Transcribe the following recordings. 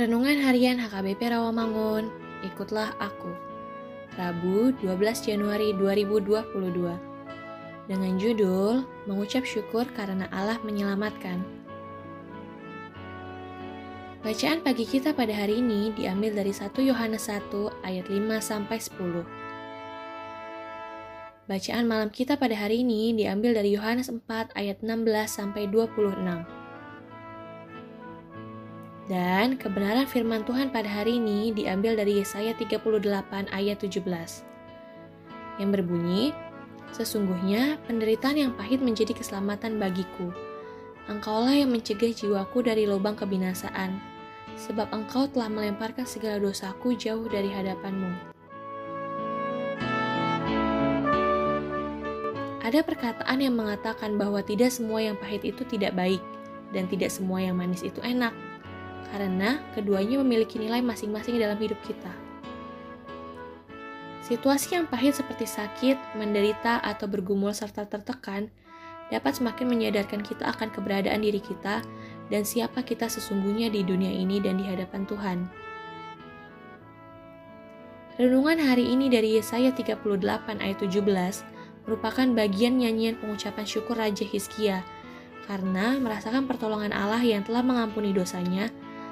Renungan Harian HKBP Rawamangun, ikutlah aku. Rabu 12 Januari 2022 Dengan judul, mengucap syukur karena Allah menyelamatkan. Bacaan pagi kita pada hari ini diambil dari 1 Yohanes 1 ayat 5 sampai 10. Bacaan malam kita pada hari ini diambil dari Yohanes 4 ayat 16 sampai 26. Dan kebenaran firman Tuhan pada hari ini diambil dari Yesaya 38 ayat 17 yang berbunyi, Sesungguhnya penderitaan yang pahit menjadi keselamatan bagiku. Engkaulah yang mencegah jiwaku dari lubang kebinasaan, sebab engkau telah melemparkan segala dosaku jauh dari hadapanmu. Ada perkataan yang mengatakan bahwa tidak semua yang pahit itu tidak baik, dan tidak semua yang manis itu enak karena keduanya memiliki nilai masing-masing dalam hidup kita. Situasi yang pahit seperti sakit, menderita, atau bergumul serta tertekan dapat semakin menyadarkan kita akan keberadaan diri kita dan siapa kita sesungguhnya di dunia ini dan di hadapan Tuhan. Renungan hari ini dari Yesaya 38 ayat 17 merupakan bagian nyanyian pengucapan syukur Raja Hizkia karena merasakan pertolongan Allah yang telah mengampuni dosanya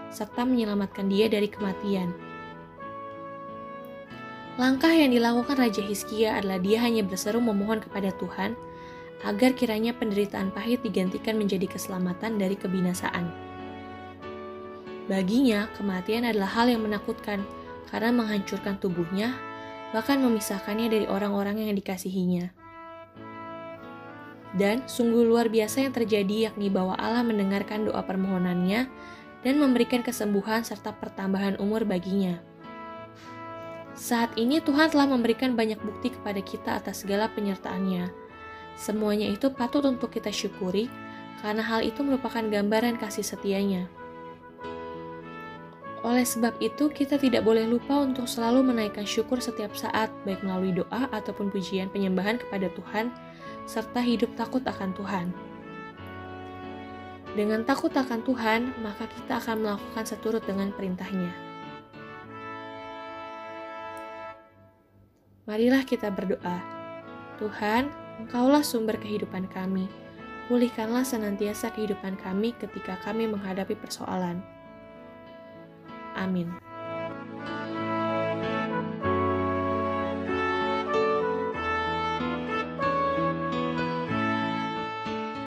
serta menyelamatkan dia dari kematian. Langkah yang dilakukan Raja Hizkia adalah dia hanya berseru memohon kepada Tuhan agar kiranya penderitaan pahit digantikan menjadi keselamatan dari kebinasaan. Baginya, kematian adalah hal yang menakutkan karena menghancurkan tubuhnya, bahkan memisahkannya dari orang-orang yang dikasihinya. Dan sungguh luar biasa yang terjadi yakni bahwa Allah mendengarkan doa permohonannya dan memberikan kesembuhan serta pertambahan umur baginya. Saat ini Tuhan telah memberikan banyak bukti kepada kita atas segala penyertaannya. Semuanya itu patut untuk kita syukuri karena hal itu merupakan gambaran kasih setianya. Oleh sebab itu, kita tidak boleh lupa untuk selalu menaikkan syukur setiap saat, baik melalui doa ataupun pujian penyembahan kepada Tuhan, serta hidup takut akan Tuhan. Dengan takut akan Tuhan, maka kita akan melakukan seturut dengan perintahnya. Marilah kita berdoa. Tuhan, Engkaulah sumber kehidupan kami. Pulihkanlah senantiasa kehidupan kami ketika kami menghadapi persoalan. Amin.